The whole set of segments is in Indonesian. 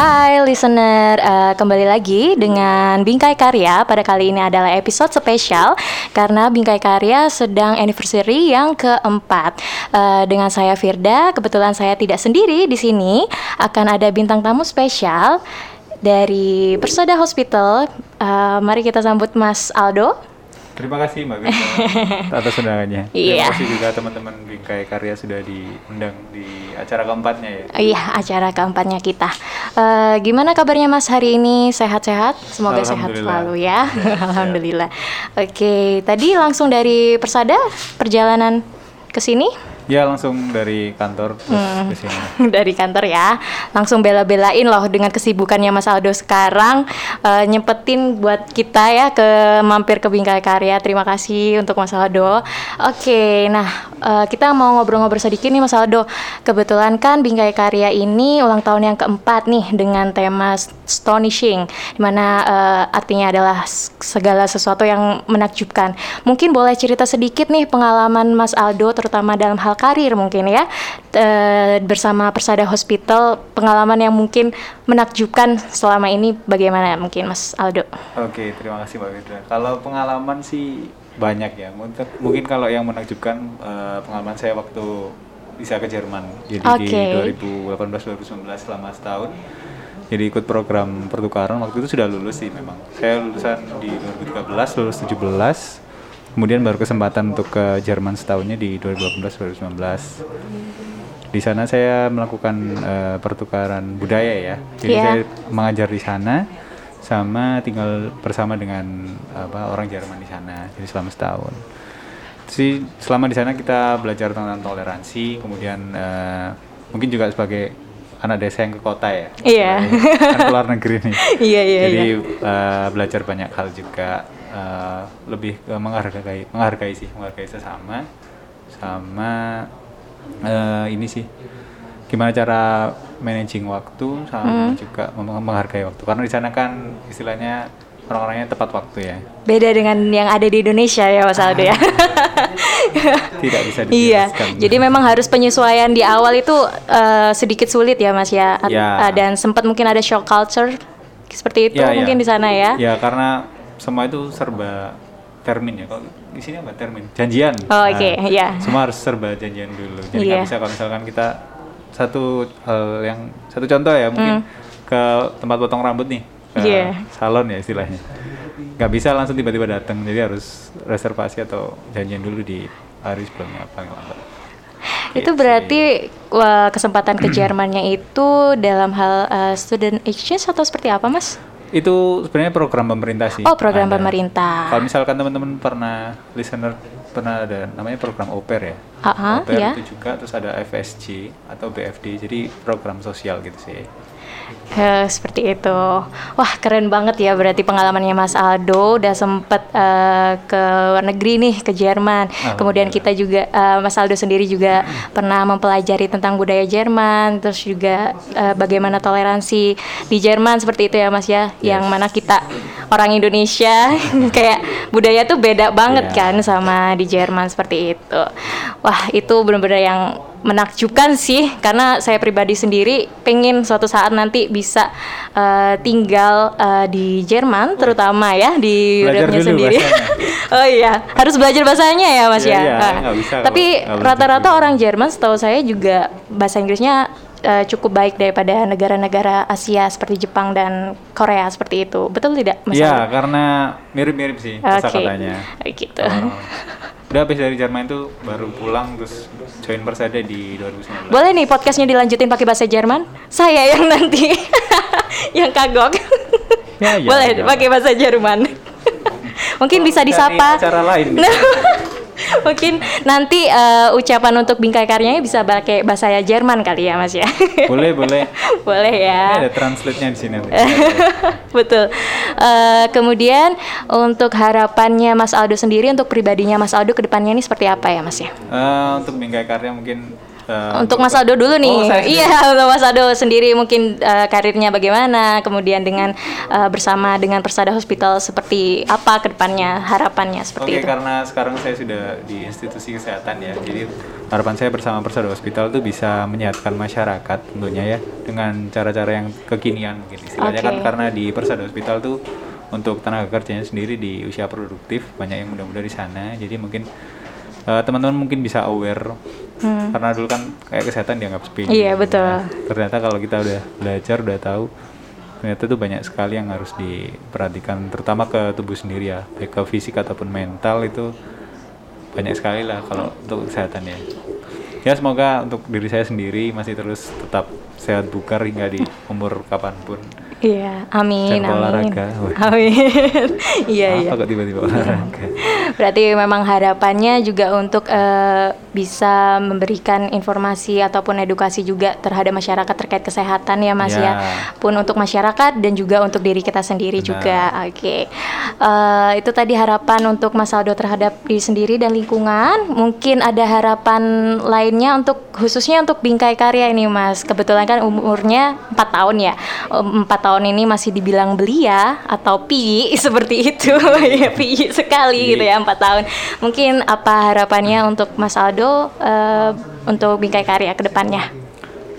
Hai listener, uh, kembali lagi dengan Bingkai Karya. Pada kali ini adalah episode spesial karena Bingkai Karya sedang anniversary yang keempat. Uh, dengan saya Firda, kebetulan saya tidak sendiri di sini. Akan ada bintang tamu spesial dari Persada Hospital. Uh, mari kita sambut Mas Aldo. Terima kasih Mbak Vita atas undangannya. Iya. Terima kasih juga teman-teman Bingkai Karya sudah diundang di acara keempatnya ya. Iya, acara keempatnya kita. Uh, gimana kabarnya Mas hari ini? Sehat-sehat? Semoga sehat selalu ya. Alhamdulillah. Oke, tadi langsung dari Persada perjalanan ke sini? Ya langsung dari kantor terus hmm. ke sini. dari kantor ya. Langsung bela-belain loh dengan kesibukannya Mas Aldo sekarang uh, nyempetin buat kita ya ke mampir ke Bingkai Karya. Terima kasih untuk Mas Aldo. Oke, nah uh, kita mau ngobrol-ngobrol sedikit nih Mas Aldo. Kebetulan kan Bingkai Karya ini ulang tahun yang keempat nih dengan tema astonishing di mana uh, eh, artinya adalah segala sesuatu yang menakjubkan. Mungkin boleh cerita sedikit nih pengalaman Mas Aldo terutama dalam hal karir mungkin ya e, bersama Persada Hospital pengalaman yang mungkin menakjubkan selama ini bagaimana mungkin Mas Aldo? Oke terima kasih Mbak Fitra. Kalau pengalaman sih banyak ya mungkin, mungkin kalau yang menakjubkan e, pengalaman saya waktu bisa ke Jerman jadi okay. di 2018-2019 selama setahun jadi ikut program pertukaran waktu itu sudah lulus sih memang saya lulusan di 2013 lulus 17 kemudian baru kesempatan untuk ke Jerman setahunnya di 2018-2019 di sana saya melakukan uh, pertukaran budaya ya. Jadi yeah. saya mengajar di sana sama tinggal bersama dengan apa orang Jerman di sana. Jadi selama setahun. Sih selama di sana kita belajar tentang toleransi kemudian uh, mungkin juga sebagai anak desa yang ke kota ya. Iya. Yeah. kan keluar negeri nih. Iya iya jadi yeah. Uh, belajar banyak hal juga uh, lebih ke menghargai menghargai sih menghargai sesama sama uh, ini sih gimana cara managing waktu sama hmm. juga menghargai waktu. Karena di sana kan istilahnya orang-orangnya tepat waktu ya. Beda dengan yang ada di Indonesia ya Mas Aldo ya. Tidak bisa iya. jadi memang harus penyesuaian di awal itu uh, sedikit sulit ya Mas ya, ya. Uh, dan sempat mungkin ada shock culture seperti itu ya, mungkin ya. di sana ya. Ya karena semua itu serba termin ya. Kalau di sini apa termin? Janjian. Oh, oke, okay. nah, ya. Semua harus serba janjian dulu. Jadi yeah. bisa kalau misalkan kita satu hal yang satu contoh ya mungkin mm. ke tempat potong rambut nih, ke yeah. salon ya istilahnya. Nggak bisa langsung tiba-tiba datang. Jadi harus reservasi atau janjian dulu di hari sebelumnya paling lambat. Itu berarti wah, kesempatan ke Jermannya itu dalam hal uh, student exchange atau seperti apa, Mas? Itu sebenarnya program pemerintah sih. Oh, program ada. pemerintah. Kalau misalkan teman-teman pernah listener pernah ada namanya program OPER ya. Uh -huh, OPER yeah. itu juga terus ada FSG atau BFD. Jadi program sosial gitu sih. Uh, seperti itu. Wah, keren banget ya berarti pengalamannya Mas Aldo udah sempet uh, ke luar negeri nih, ke Jerman. Kemudian kita juga uh, Mas Aldo sendiri juga pernah mempelajari tentang budaya Jerman, terus juga uh, bagaimana toleransi di Jerman seperti itu ya Mas ya. Yes. Yang mana kita orang Indonesia kayak budaya tuh beda banget yeah. kan sama di Jerman seperti itu. Wah, itu benar-benar yang menakjubkan sih karena saya pribadi sendiri pengen suatu saat nanti bisa uh, tinggal uh, di Jerman terutama ya di Rednya sendiri. oh iya, harus belajar bahasanya ya Mas ya. ya? Iya, nah, bisa tapi rata-rata orang Jerman setahu saya juga bahasa Inggrisnya uh, cukup baik daripada negara-negara Asia seperti Jepang dan Korea seperti itu. Betul tidak Mas? Iya, karena mirip-mirip sih okay. katanya. Gitu. Oh udah habis dari Jerman itu baru pulang terus join Persada di 2019 boleh nih podcastnya dilanjutin pakai bahasa Jerman saya yang nanti yang kagok ya, ya, boleh ya. pakai bahasa Jerman mungkin oh, bisa disapa cara lain Mungkin nanti uh, ucapan untuk bingkai karyanya bisa pakai bahasa Jerman kali ya Mas ya. Boleh, boleh. boleh ya. Ini ada translate-nya di sini. Betul. Uh, kemudian untuk harapannya Mas Aldo sendiri untuk pribadinya Mas Aldo ke depannya ini seperti apa ya Mas ya? Uh, untuk bingkai karya mungkin Uh, untuk Mas Aldo dulu nih. Oh, iya, untuk Mas Aldo sendiri mungkin uh, karirnya bagaimana, kemudian dengan uh, bersama dengan Persada Hospital seperti apa ke depannya harapannya seperti Oke, itu. karena sekarang saya sudah di institusi kesehatan ya, jadi harapan saya bersama Persada Hospital itu bisa menyehatkan masyarakat tentunya ya dengan cara-cara yang kekinian mungkin istilahnya okay. kan karena di Persada Hospital tuh untuk tenaga kerjanya sendiri di usia produktif banyak yang muda-muda di sana, jadi mungkin teman teman-teman mungkin bisa aware hmm. karena dulu kan kayak kesehatan dianggap sepele iya betul nah, ternyata kalau kita udah belajar udah tahu ternyata tuh banyak sekali yang harus diperhatikan terutama ke tubuh sendiri ya baik ke fisik ataupun mental itu banyak sekali lah kalau untuk kesehatan ya ya semoga untuk diri saya sendiri masih terus tetap sehat bugar hingga di umur kapan pun Iya, amin, amin. olahraga. Amin. iya, iya. kok tiba-tiba olahraga? Berarti memang harapannya juga untuk uh, bisa memberikan informasi ataupun edukasi juga terhadap masyarakat terkait kesehatan ya, Mas ya. ya. Pun untuk masyarakat dan juga untuk diri kita sendiri Benar. juga. Oke. Okay. Uh, eh, itu tadi harapan untuk Mas Aldo terhadap diri sendiri dan lingkungan. Mungkin ada harapan lainnya untuk khususnya untuk bingkai karya ini, Mas. Kebetulan kan umurnya 4 tahun ya. 4 tahun tahun ini masih dibilang belia atau pi seperti itu ya pi sekali gitu ya empat tahun mungkin apa harapannya untuk Mas Aldo uh, untuk bingkai karya ke depannya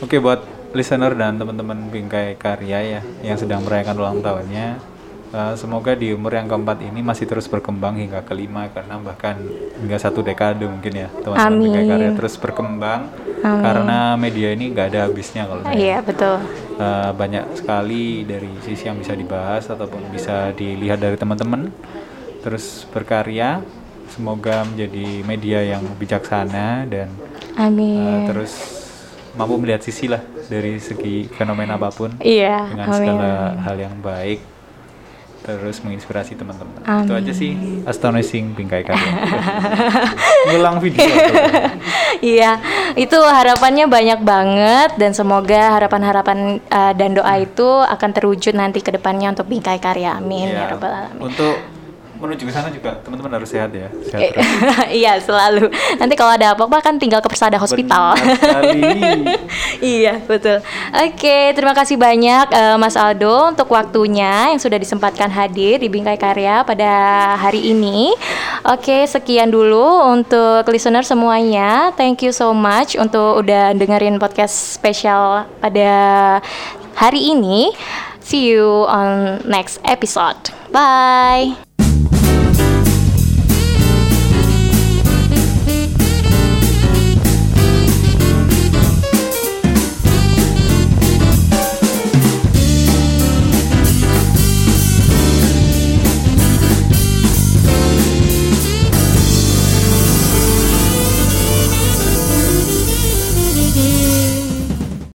oke buat listener dan teman-teman bingkai karya ya yang sedang merayakan ulang tahunnya Uh, semoga di umur yang keempat ini masih terus berkembang hingga kelima karena bahkan hingga satu dekade mungkin ya teman-teman bingkai karya terus berkembang Amin. karena media ini nggak ada habisnya kalau saya. Iya betul. Uh, banyak sekali dari sisi yang bisa dibahas ataupun bisa dilihat dari teman-teman. Terus berkarya, semoga menjadi media yang bijaksana dan Amin. Uh, terus mampu melihat sisi lah dari segi fenomena apa pun iya, dengan amin. segala hal yang baik terus menginspirasi teman-teman. Itu aja sih astonishing bingkai kalian. Ngulang video. Iya, itu harapannya banyak banget dan semoga harapan-harapan uh, dan doa itu akan terwujud nanti ke depannya untuk bingkai karya. Amin ya, ya rabbal alamin. Untuk menuju ke sana juga teman-teman harus sehat ya. Sehat iya selalu. Nanti kalau ada apa-apa kan tinggal ke Persada Hospital. iya betul. Oke terima kasih banyak uh, Mas Aldo untuk waktunya yang sudah disempatkan hadir di Bingkai Karya pada hari ini. Oke sekian dulu untuk listener semuanya. Thank you so much untuk udah dengerin podcast spesial pada hari ini. See you on next episode. Bye.